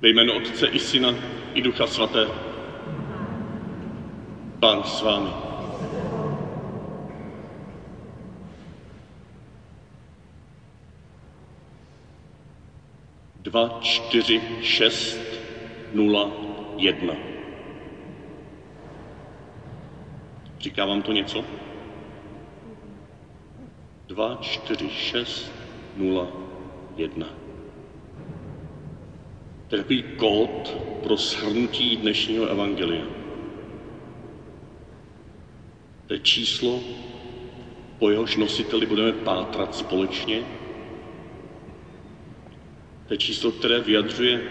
Ve jménu Otce i Syna i Ducha Svatého. Pán s vámi. Dva, čtyři, šest, nula, jedna. Říká vám to něco? Dva, čtyři, šest, nula, jedna. Takový kód pro shrnutí dnešního evangelia. To je číslo, po jehož nositeli budeme pátrat společně. To je číslo, které vyjadřuje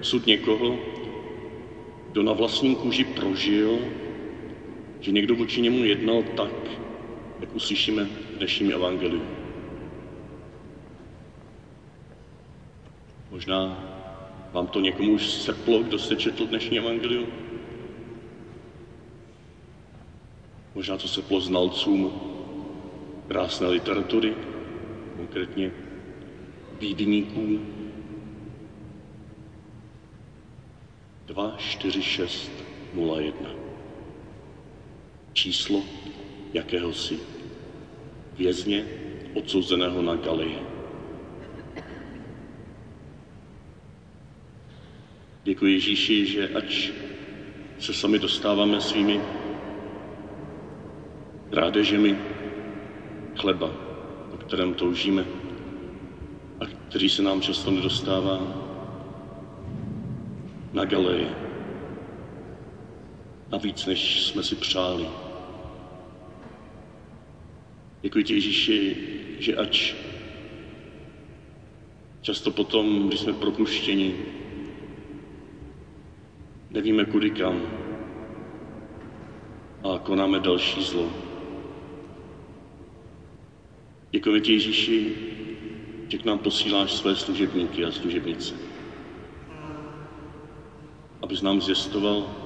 sud někoho, kdo na vlastním kůži prožil, že někdo vůči němu jednal tak, jak uslyšíme v dnešním evangeliu. Možná vám to někomu už seplo, kdo jste četl dnešní evangelium? Možná to seplo znalcům krásné literatury, konkrétně bídníků. 2, 4, 6, 0, 1. Číslo jakéhosi vězně odsouzeného na Galeje. Děkuji Ježíši, že ač se sami dostáváme svými rádežemi chleba, o kterém toužíme a který se nám často nedostává na galeji. A víc, než jsme si přáli. Děkuji ti, Ježíši, že ač často potom, když jsme propuštěni, nevíme kudy kam a konáme další zlo. Děkujeme ti, Ježíši, že k nám posíláš své služebníky a služebnice. Abys nám zjistoval,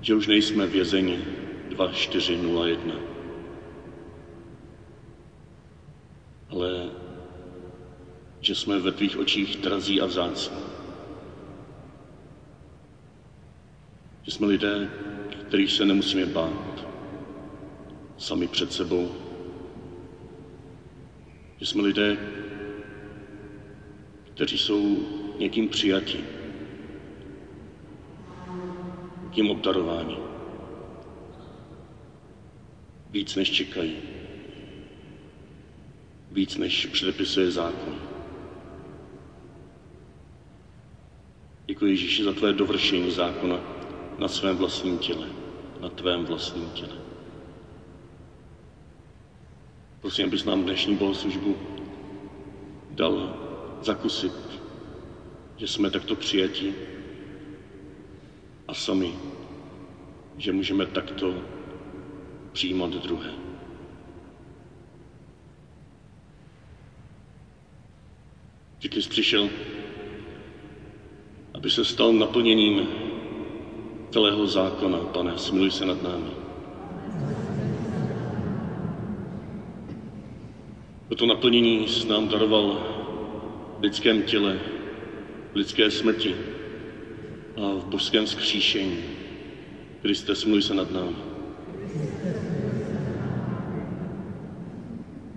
že už nejsme vězeni 2401, ale že jsme ve tvých očích drazí a vzácní. Jsme lidé, kterých se nemusíme bát sami před sebou. Že jsme lidé, kteří jsou někým přijatí, někým obdarováni. Víc než čekají. Víc než předepisuje zákon. Děkuji Ježíši za tvé dovršení zákona, na svém vlastním těle, na tvém vlastním těle. Prosím, abys nám dnešní bohoslužbu dal zakusit, že jsme takto přijati a sami, že můžeme takto přijímat druhé. Ty jsi přišel, aby se stal naplněním celého zákona. Pane, smiluj se nad námi. Toto naplnění jsi nám daroval v lidském těle, v lidské smrti a v božském skříšení. Kriste, smiluj se nad námi.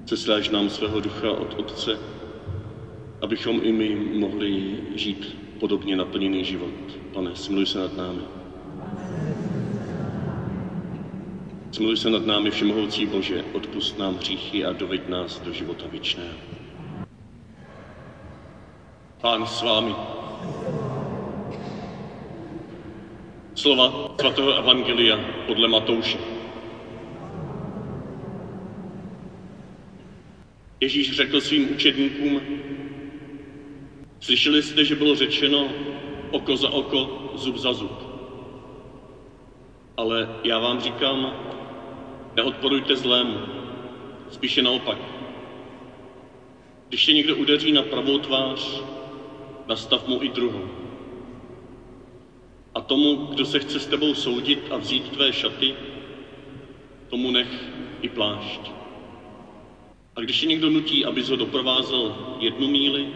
Cesláš nám svého ducha od Otce, abychom i my mohli žít podobně naplněný život. Pane, smiluj se nad námi. Zmiluj se nad námi, Všemohoucí Bože, odpust nám hříchy a doveď nás do života věčného. Pán s vámi. Slova svatého Evangelia podle Matouše. Ježíš řekl svým učedníkům, slyšeli jste, že bylo řečeno oko za oko, zub za zub. Ale já vám říkám, Neodporujte zlému, spíše naopak. Když tě někdo udeří na pravou tvář, nastav mu i druhou. A tomu, kdo se chce s tebou soudit a vzít tvé šaty, tomu nech i plášť. A když tě někdo nutí, abys ho doprovázel jednu míli,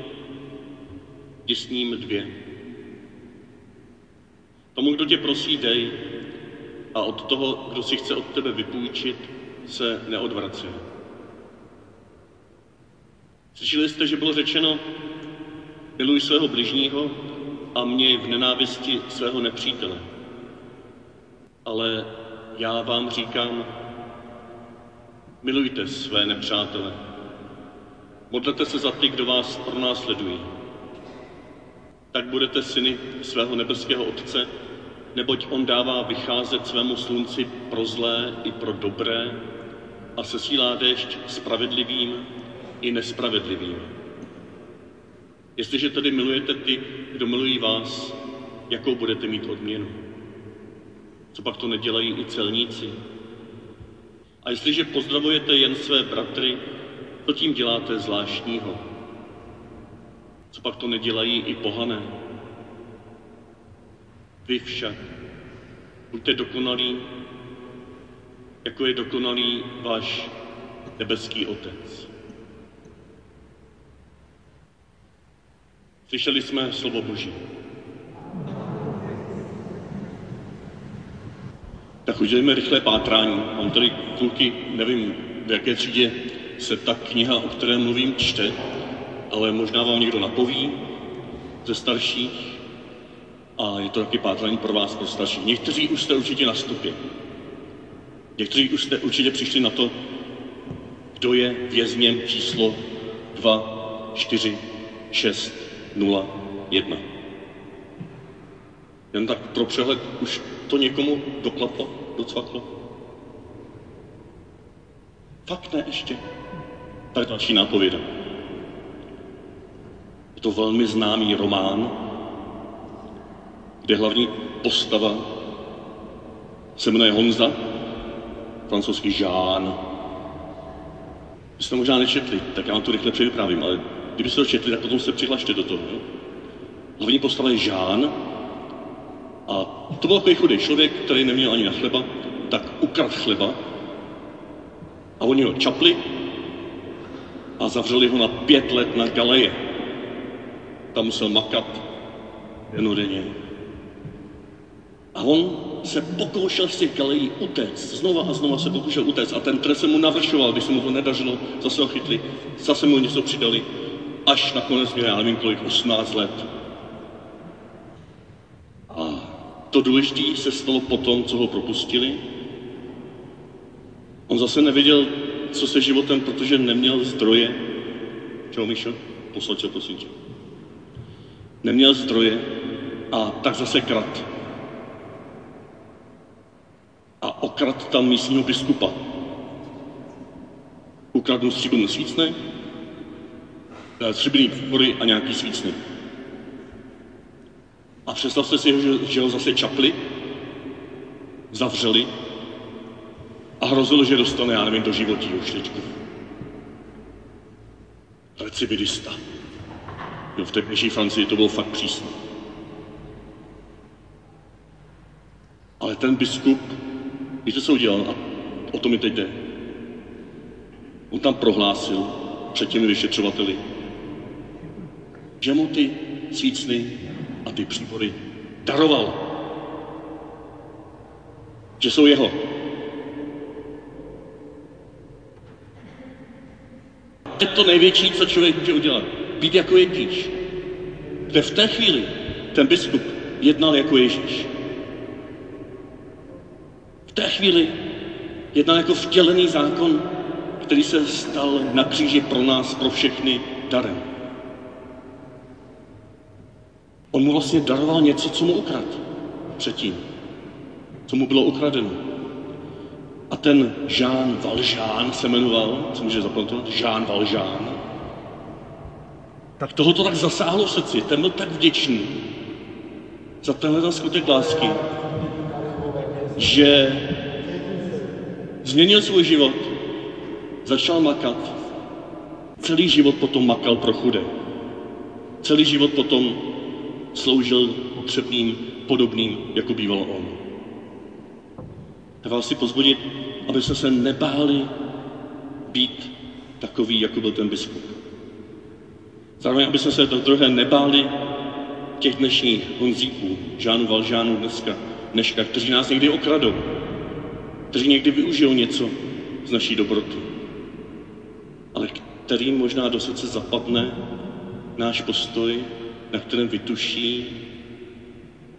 jdi s ním dvě. Tomu, kdo tě prosí, dej a od toho, kdo si chce od tebe vypůjčit, se neodvrací. Slyšeli jste, že bylo řečeno, miluj svého bližního a měj v nenávisti svého nepřítele. Ale já vám říkám, milujte své nepřátele. Modlete se za ty, kdo vás pronásledují. Tak budete syny svého nebeského Otce, neboť On dává vycházet svému slunci pro zlé i pro dobré a sesílá déšť spravedlivým i nespravedlivým. Jestliže tedy milujete ty, kdo milují vás, jakou budete mít odměnu? Co pak to nedělají i celníci? A jestliže pozdravujete jen své bratry, to tím děláte zvláštního. Co pak to nedělají i pohané? Vy však buďte dokonalí, jako je dokonalý váš nebeský Otec. Slyšeli jsme slovo Boží. Tak udělejme rychlé pátrání. Mám tady kluky, nevím, v jaké třídě se ta kniha, o které mluvím, čte, ale možná vám někdo napoví ze starších a je to taky pátrání pro vás, pro starší. Někteří už jste určitě na stupě. Někteří už jste určitě přišli na to, kdo je vězněm číslo 2, 4, 6, 0, 1. Jen tak pro přehled, už to někomu doklaplo, docvaklo? Fakt ne ještě. Tak další nápověda. Je to velmi známý román, kde hlavní postava se jmenuje Honza, francouzský Jean. Vy jste možná nečetli, tak já vám to rychle předvyprávím, ale kdybyste to četli, tak potom se přihlašte do toho. Jo? Hlavní postava je Jean a to byl takový člověk, který neměl ani na chleba, tak ukrad chleba a oni ho čapli a zavřeli ho na pět let na galeje. Tam musel makat denodenně. A on se pokoušel z těch galejí utéct. Znova a znova se pokoušel utéct. A ten trest se mu navršoval, když se mu to nedařilo, zase ho chytli, zase mu něco přidali. Až nakonec měl, já nevím kolik, 18 let. A to důležité se stalo potom, co ho propustili. On zase nevěděl, co se životem, protože neměl zdroje. Čeho, Míšo? Poslače, prosím tě. Neměl zdroje a tak zase krat a okrad tam místního biskupa. Ukradnu stříbrný svícny, eh, stříbrný pory a nějaký svícny. A představte si, že, že ho zase čapli, zavřeli a hrozilo, že dostane, já nevím, do životí už teďku. Recidivista. Jo, v té Francii to bylo fakt přísné. Ale ten biskup Víte, co udělal? A o to mi teď jde. On tam prohlásil před těmi vyšetřovateli, že mu ty svícny a ty příbory daroval. Že jsou jeho. To je to největší, co člověk může udělat. Být jako Ježíš. Kde v té chvíli ten biskup jednal jako Ježíš té chvíli jednal jako vtělený zákon, který se stal na kříži pro nás, pro všechny darem. On mu vlastně daroval něco, co mu ukradl předtím, co mu bylo ukradeno. A ten Jean Valjean se jmenoval, co může zapamatovat, Jean Valjean, tak toho to tak zasáhlo v srdci, ten byl tak vděčný za tenhle skutek lásky, že změnil svůj život, začal makat, celý život potom makal pro chudé. Celý život potom sloužil potřebným, podobným, jako býval on. Já vás chci pozbudit, abyste se nebáli být takový, jako byl ten biskup. Zároveň, aby se do druhé nebáli těch dnešních Honzíků, Žánu Valžánu dneska, dneška, kteří nás někdy okradou, kteří někdy využijou něco z naší dobroty, ale kterým možná do srdce zapadne náš postoj, na kterém vytuší,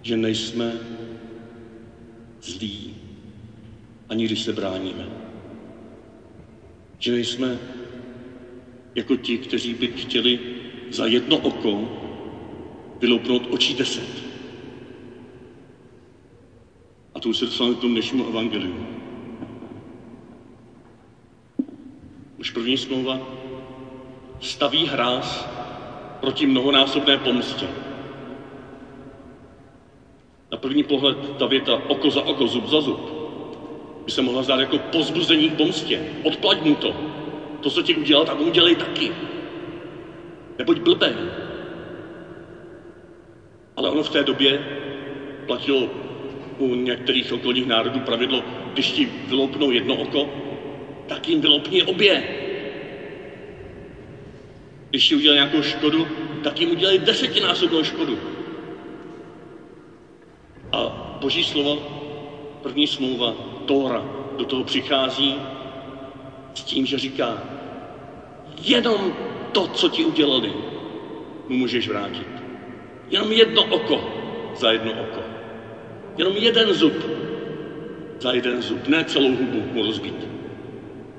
že nejsme zlí, ani když se bráníme. Že nejsme jako ti, kteří by chtěli za jedno oko vyloupnout očí deset. A to už se dostáváme k tomu dnešnímu evangeliu. Už první smlouva staví hráz proti mnohonásobné pomstě. Na první pohled ta věta oko za oko, zub za zub by se mohla zdát jako pozbuzení k pomstě. Odplať mu to. To, co ti udělal, tak mu udělej taky. Neboť blbý. Ale ono v té době platilo u některých okolních národů pravidlo, když ti vyloupnou jedno oko, tak jim vyloupni obě. Když ti udělají nějakou škodu, tak jim udělají desetinásobnou škodu. A Boží slovo, první smlouva, Tóra, do toho přichází s tím, že říká, jenom to, co ti udělali, mu můžeš vrátit. Jenom jedno oko za jedno oko. Jenom jeden zub za jeden zub, ne celou hubu mu rozbít.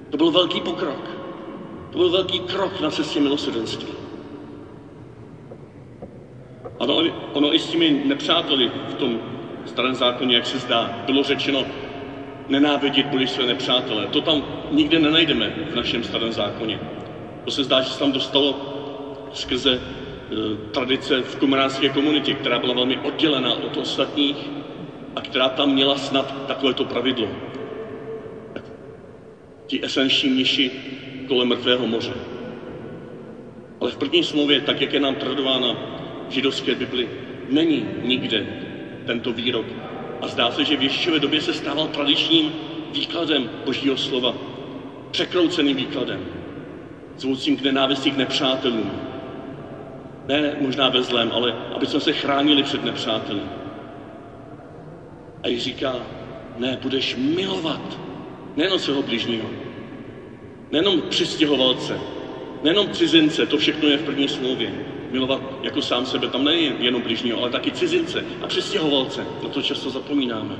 To byl velký pokrok. To byl velký krok na cestě milosrdenství. Ano, ono i s těmi nepřáteli v tom starém zákoně, jak se zdá, bylo řečeno, nenávidět budeš své nepřátele. To tam nikde nenajdeme v našem starém zákoně. To se zdá, že se tam dostalo skrze e, tradice v komunánské komunitě, která byla velmi oddělená od ostatních a která tam měla snad takovéto pravidlo. Ti esenční mniši kolem mrtvého moře. Ale v první smlouvě, tak jak je nám tradována v židovské Bibli, není nikde tento výrok. A zdá se, že v Ježíšově době se stával tradičním výkladem Božího slova, překrouceným výkladem, zvoucím k nenávisti k nepřátelům. Ne možná ve zlém, ale aby jsme se chránili před nepřáteli. A Ježíš říká, ne, budeš milovat nejenom svého bližního, nejenom přistěhovalce, nejenom cizince, to všechno je v první smlouvě. Milovat jako sám sebe, tam není jenom bližního, ale taky cizince a přistěhovalce. Na to často zapomínáme.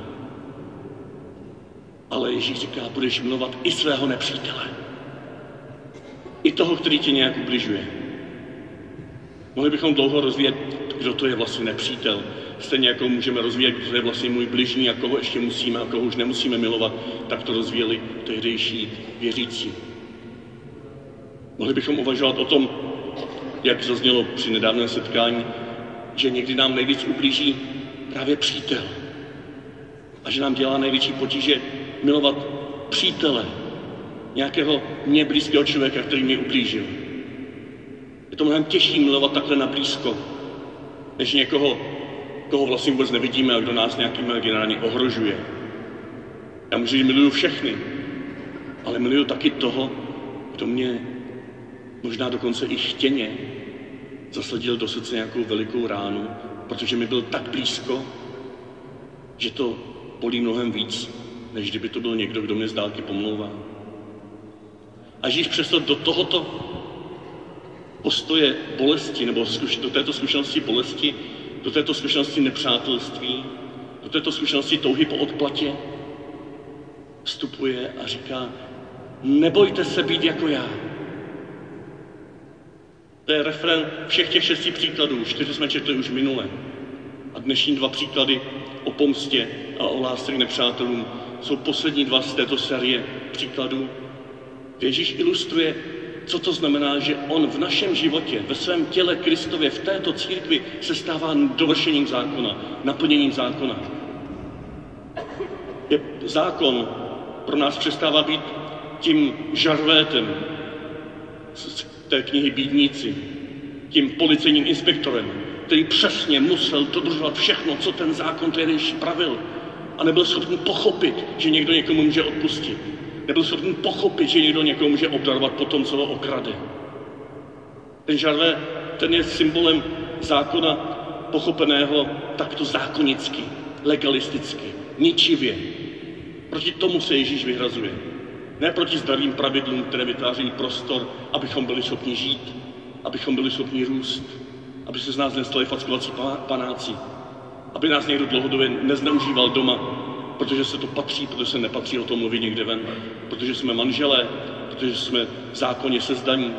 Ale Ježíš říká, budeš milovat i svého nepřítele. I toho, který tě nějak ubližuje. Mohli bychom dlouho rozvíjet, kdo to je vlastně nepřítel. Stejně jako můžeme rozvíjet, kdo je vlastně můj bližní a koho ještě musíme a koho už nemusíme milovat, tak to rozvíjeli tehdejší věřící. Mohli bychom uvažovat o tom, jak zaznělo při nedávném setkání, že někdy nám nejvíc ublíží právě přítel. A že nám dělá největší potíže milovat přítele, nějakého mě blízkého člověka, který mi ublížil. Je to mnohem těžší milovat takhle na blízko, než někoho, koho vlastně vůbec nevidíme a kdo nás nějakým imaginárně ohrožuje. Já můžu, že miluju všechny, ale miluju taky toho, kdo mě možná dokonce i chtěně zasadil do srdce nějakou velikou ránu, protože mi byl tak blízko, že to bolí mnohem víc, než kdyby to byl někdo, kdo mě z dálky pomlouvá. A Ježíš přesto do tohoto postoje bolesti, nebo do této zkušenosti bolesti, do této zkušenosti nepřátelství, do této zkušenosti touhy po odplatě, vstupuje a říká, nebojte se být jako já. To je refren všech těch šesti příkladů. Čtyři jsme četli už minule. A dnešní dva příklady o pomstě a o lásce k nepřátelům jsou poslední dva z této série příkladů. Ježíš ilustruje, co to znamená, že on v našem životě, ve svém těle Kristově, v této církvi se stává dovršením zákona, naplněním zákona. Je zákon pro nás přestává být tím žarvétem, té knihy Bídníci, tím policejním inspektorem, který přesně musel dodržovat všechno, co ten zákon tehdejší pravil. A nebyl schopný pochopit, že někdo někomu může odpustit. Nebyl schopný pochopit, že někdo někomu může obdarovat po tom, co ho okrade. Ten žarvé, ten je symbolem zákona pochopeného takto zákonicky, legalisticky, ničivě. Proti tomu se Ježíš vyhrazuje. Ne proti zdravým pravidlům, které vytváří prostor, abychom byli schopni žít, abychom byli schopni růst, aby se z nás nestali fackovací panáci, aby nás někdo dlouhodobě nezneužíval doma, protože se to patří, protože se nepatří o tom mluvit někde ven, protože jsme manželé, protože jsme zákonně sezdaní,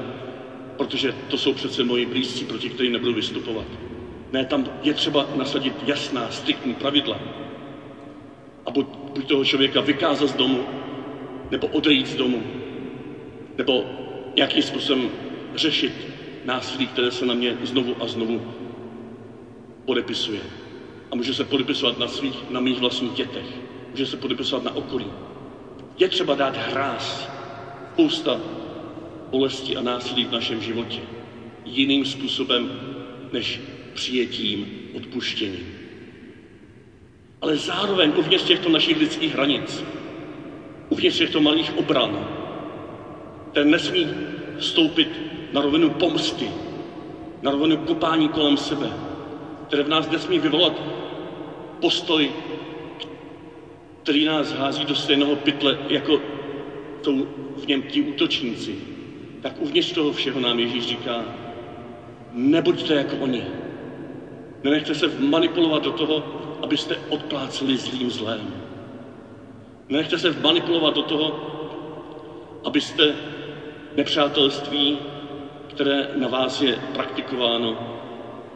protože to jsou přece moji blízcí, proti kterým nebudu vystupovat. Ne, tam je třeba nasadit jasná, striktní pravidla. A buď, buď toho člověka vykázat z domu, nebo odejít z domu, nebo nějakým způsobem řešit násilí, které se na mě znovu a znovu podepisuje. A může se podepisovat na, svých, na mých vlastních dětech. Může se podepisovat na okolí. Je třeba dát hráz. Spousta bolesti a násilí v našem životě. Jiným způsobem než přijetím, odpuštěním. Ale zároveň uvnitř těchto našich lidských hranic, uvnitř těchto malých obran, ten nesmí vstoupit na rovinu pomsty, na rovinu kopání kolem sebe, které v nás nesmí vyvolat postoj, který nás hází do stejného pytle, jako jsou v něm ti útočníci. Tak uvnitř toho všeho nám Ježíš říká, nebuďte jako oni. Nenechte se manipulovat do toho, abyste odpláceli zlým zlém. Nenechte se manipulovat do toho, abyste nepřátelství, které na vás je praktikováno,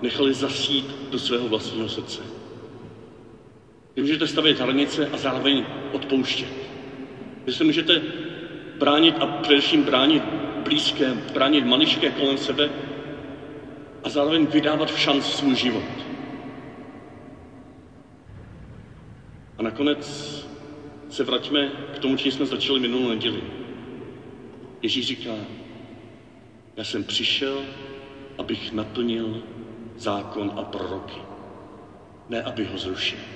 nechali zasít do svého vlastního srdce. Vy můžete stavět hranice a zároveň odpouštět. Vy se můžete bránit a především bránit blízké, bránit maličké kolem sebe a zároveň vydávat v šanc svůj život. A nakonec se vraťme k tomu, čím jsme začali minulou neděli. Ježíš říká, já jsem přišel, abych naplnil zákon a proroky, ne aby ho zrušil.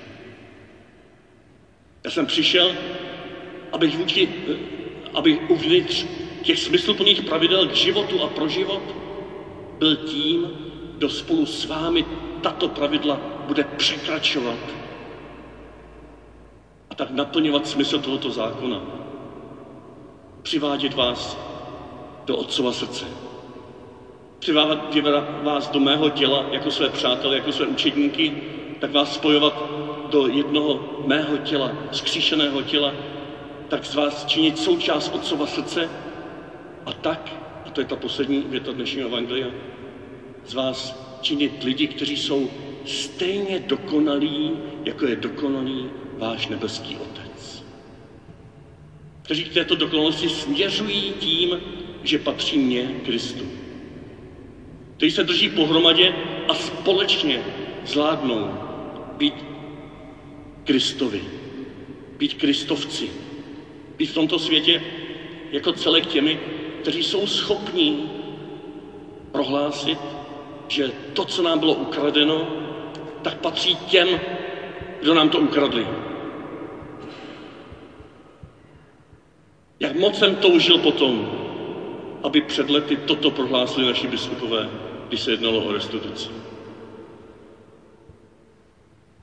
Já jsem přišel, abych vůči, aby uvnitř těch smysluplných pravidel k životu a pro život byl tím, kdo spolu s vámi tato pravidla bude překračovat a tak naplňovat smysl tohoto zákona. Přivádět vás do Otcova srdce. Přivádět vás do mého těla jako své přátelé, jako své učedníky, tak vás spojovat do jednoho mého těla, zkříšeného těla, tak z vás činit součást Otcova srdce a tak, a to je ta poslední věta dnešního evangelia, z vás činit lidi, kteří jsou stejně dokonalí, jako je dokonalý váš nebeský Otec. Kteří k této dokonalosti směřují tím, že patří mně, Kristu. Kteří se drží pohromadě a společně zvládnou být Kristovi, být Kristovci, být v tomto světě jako celek těmi, kteří jsou schopní prohlásit, že to, co nám bylo ukradeno, tak patří těm, kdo nám to ukradli. Jak moc jsem toužil potom, aby před lety toto prohlásili naši biskupové, když se jednalo o restituci.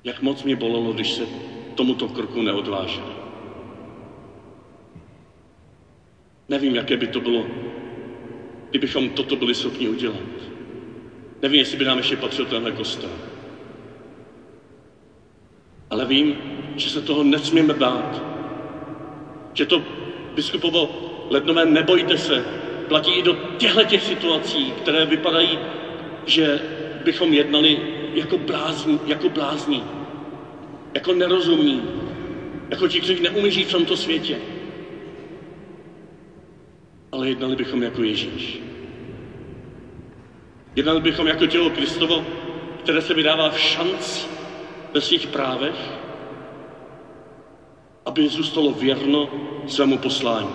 Jak moc mě bolelo, když se tomuto kroku neodvážili. Nevím, jaké by to bylo, kdybychom toto byli schopni udělat. Nevím, jestli by nám ještě patřil tenhle kostel. Ale vím, že se toho nesmíme bát. Že to biskupovo lednové nebojte se, platí i do těchto těch situací, které vypadají, že bychom jednali jako blázni, jako blázni, jako nerozumní, jako ti, kteří neumí žít v tomto světě. Ale jednali bychom jako Ježíš. Jednali bychom jako tělo Kristovo, které se vydává v šanc ve svých právech, aby zůstalo věrno svému poslání.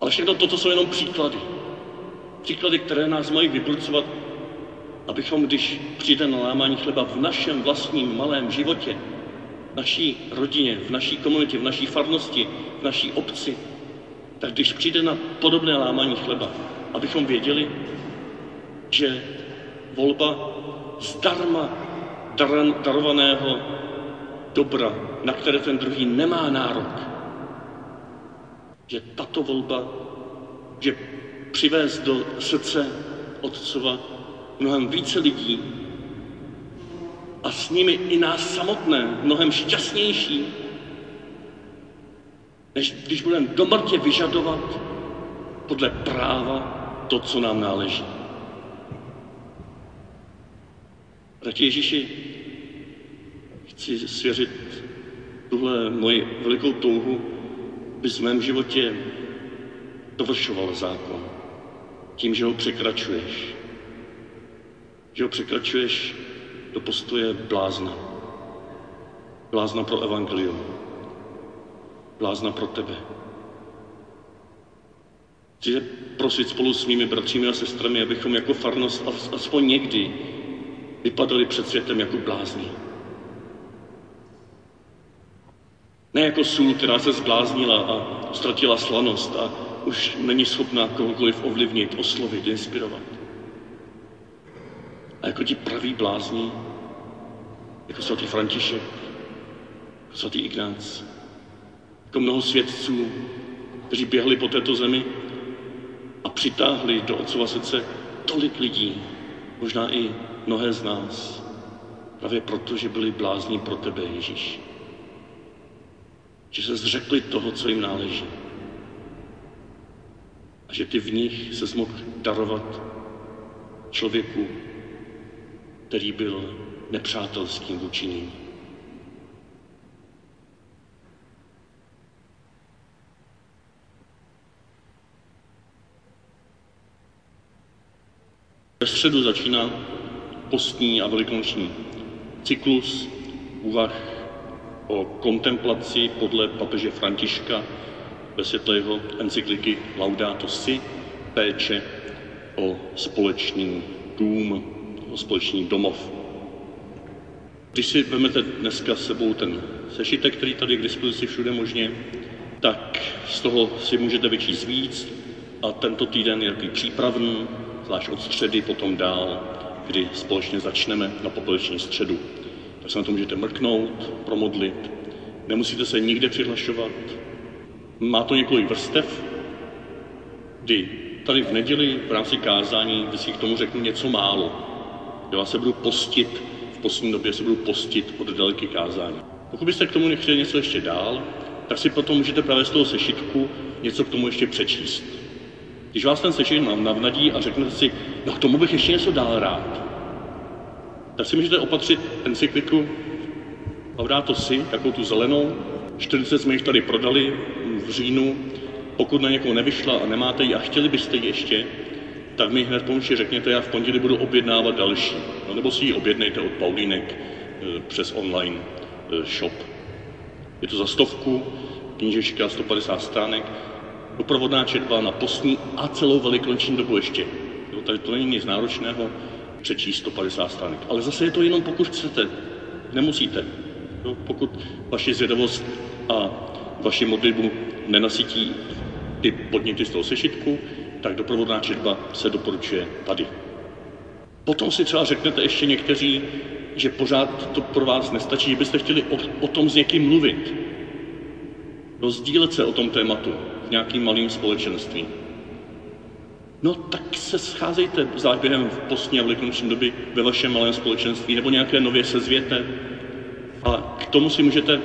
Ale všechno toto jsou jenom příklady. Příklady, které nás mají vybrucovat, abychom, když přijde na lámání chleba v našem vlastním malém životě, v naší rodině, v naší komunitě, v naší farnosti, v naší obci, tak když přijde na podobné lámání chleba, abychom věděli, že volba zdarma darovaného dobra, na které ten druhý nemá nárok. Že tato volba, že přivést do srdce Otcova mnohem více lidí a s nimi i nás samotné, mnohem šťastnější, než když budeme do mrtě vyžadovat podle práva to, co nám náleží. Bratě Ježíši, chci svěřit tuhle moji velikou touhu, bys v mém životě dovršoval zákon tím, že ho překračuješ. Že ho překračuješ do postoje blázna. Blázna pro evangelium. Blázna pro tebe. Chci prosit spolu s mými bratřími a sestrami, abychom jako farnost aspoň někdy vypadali před světem jako blázni. Ne jako sůl, která se zbláznila a ztratila slanost a už není schopná kohokoliv ovlivnit, oslovit, inspirovat. A jako ti praví blázni, jako svatý František, jako svatý Ignác, jako mnoho svědců, kteří běhli po této zemi a přitáhli do otcova srdce tolik lidí, možná i mnohé z nás, právě proto, že byli blázni pro tebe, Ježíš. Že se zřekli toho, co jim náleží. Že ty v nich se mohl darovat člověku, který byl nepřátelským vůči ním. Ve středu začíná postní a velikonoční cyklus úvah o kontemplaci podle papeže Františka ve světle jeho encykliky Laudato Si, péče o společný dům, o společný domov. Když si vezmete dneska s sebou ten sešitek, který tady je k dispozici všude možně, tak z toho si můžete vyčíst víc a tento týden je takový přípravný, zvlášť od středy, potom dál, kdy společně začneme na popeleční středu. Tak se na to můžete mrknout, promodlit. Nemusíte se nikde přihlašovat. Má to několik vrstev, kdy tady v neděli v rámci kázání, si k tomu řeknu něco málo. Já se budu postit, v poslední době se budu postit od daleky kázání. Pokud byste k tomu chtěli něco ještě dál, tak si potom můžete právě z toho sešitku něco k tomu ještě přečíst. Když vás ten sešit mám navnadí a řeknete si, no k tomu bych ještě něco dál rád, tak si můžete opatřit encykliku Laudato si, takovou tu zelenou. 40 jsme jich tady prodali v říjnu. Pokud na někoho nevyšla a nemáte ji a chtěli byste ji ještě, tak mi hned pomůžte řekněte, já v pondělí budu objednávat další. No, nebo si ji objednejte od Paulínek e, přes online e, shop. Je to za stovku, knížečka 150 stránek, doprovodná četba na postní a celou velikonoční dobu ještě. Jo, tady to není nic náročného, přečíst 150 stránek. Ale zase je to jenom pokud chcete, nemusíte. Jo, pokud vaši zvědavost a vaši modlitbu nenasytí ty podněty z toho sešitku, tak doprovodná četba se doporučuje tady. Potom si třeba řeknete ještě někteří, že pořád to pro vás nestačí, že byste chtěli o, o tom s někým mluvit. Rozdílet se o tom tématu v nějakým malým společenství. No tak se scházejte záběhem v postní a velikonoční doby ve vašem malém společenství nebo nějaké nově sezvěte a k tomu si můžete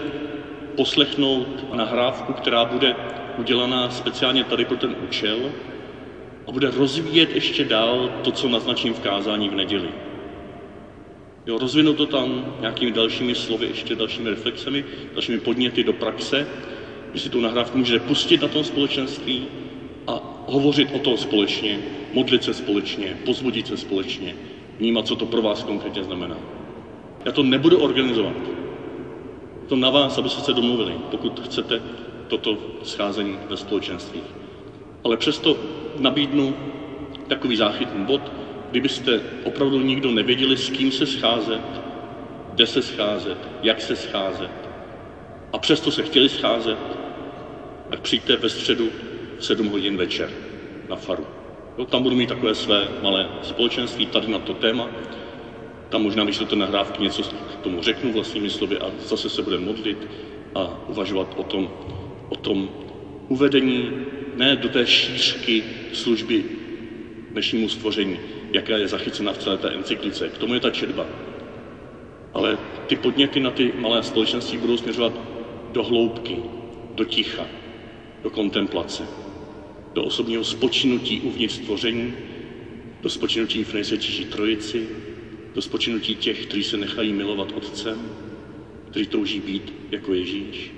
poslechnout nahrávku, která bude udělaná speciálně tady pro ten účel a bude rozvíjet ještě dál to, co naznačím v kázání v neděli. Jo, rozvinu to tam nějakými dalšími slovy, ještě dalšími reflexemi, dalšími podněty do praxe, že si tu nahrávku můžete pustit na tom společenství a hovořit o tom společně, modlit se společně, pozvodit se společně, vnímat, co to pro vás konkrétně znamená. Já to nebudu organizovat. To na vás, abyste se domluvili, pokud chcete toto scházení ve společenství. Ale přesto nabídnu takový záchytný bod, kdybyste opravdu nikdo nevěděli, s kým se scházet, kde se scházet, jak se scházet, a přesto se chtěli scházet, tak přijďte ve středu v 7 hodin večer na faru. Jo, tam budu mít takové své malé společenství tady na to téma. Tam možná, když to nahrávky něco k tomu řeknu vlastními slovy a zase se budeme modlit a uvažovat o tom, o tom uvedení ne do té šířky služby dnešnímu stvoření, jaká je zachycena v celé té encyklice. K tomu je ta četba. Ale ty podněty na ty malé společenství budou směřovat do hloubky, do ticha, do kontemplace, do osobního spočinutí uvnitř stvoření, do spočinutí v nejsvětější trojici, do spočinutí těch, kteří se nechají milovat Otcem, kteří touží být jako Ježíš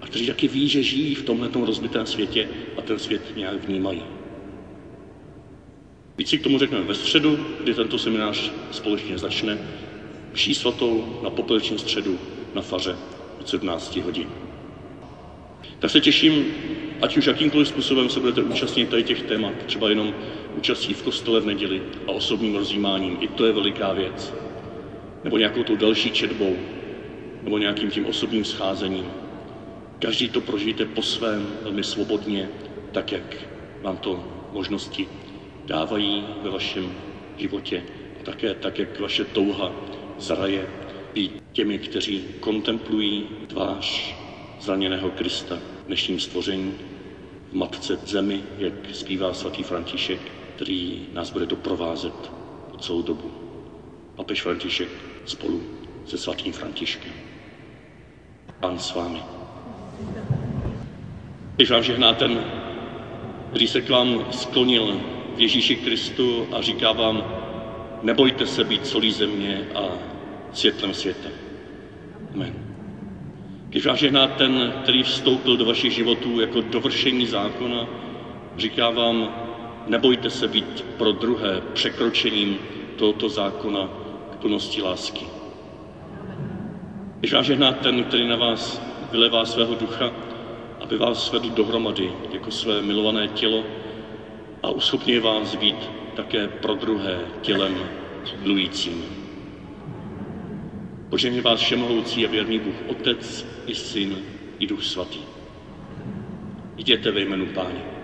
a kteří taky ví, že žijí v tomhle rozbitém světě a ten svět nějak vnímají. Víc si k tomu řekneme ve středu, kdy tento seminář společně začne, vší svatou na popelečním středu na faře od 17 hodin. Tak se těším, ať už jakýmkoliv způsobem se budete účastnit tady těch témat, třeba jenom účastí v kostele v neděli a osobním rozjímáním, i to je veliká věc. Nebo nějakou tou další četbou, nebo nějakým tím osobním scházením. Každý to prožijte po svém, velmi svobodně, tak, jak vám to možnosti dávají ve vašem životě a také tak, jak vaše touha zraje být těmi, kteří kontemplují tvář zraněného Krista dnešním stvoření, v matce zemi, jak zpívá svatý František, který nás bude doprovázet po celou dobu. Papež František spolu se svatým Františkem. Pán s vámi. Když vám žehná ten, který se k vám sklonil v Ježíši Kristu a říká vám, nebojte se být solí země a světlem světa. Amen. Když vás žehná ten, který vstoupil do vašich životů jako dovršení zákona, říká vám, nebojte se být pro druhé překročením tohoto zákona k plnosti lásky. Žehná ten, který na vás vylevá svého ducha, aby vás vedl dohromady jako své milované tělo a uschopňuje vás být také pro druhé tělem milujícím. Požehně vás všemohoucí a věrný Bůh Otec i Syn i Duch Svatý. Jděte ve jménu Páně.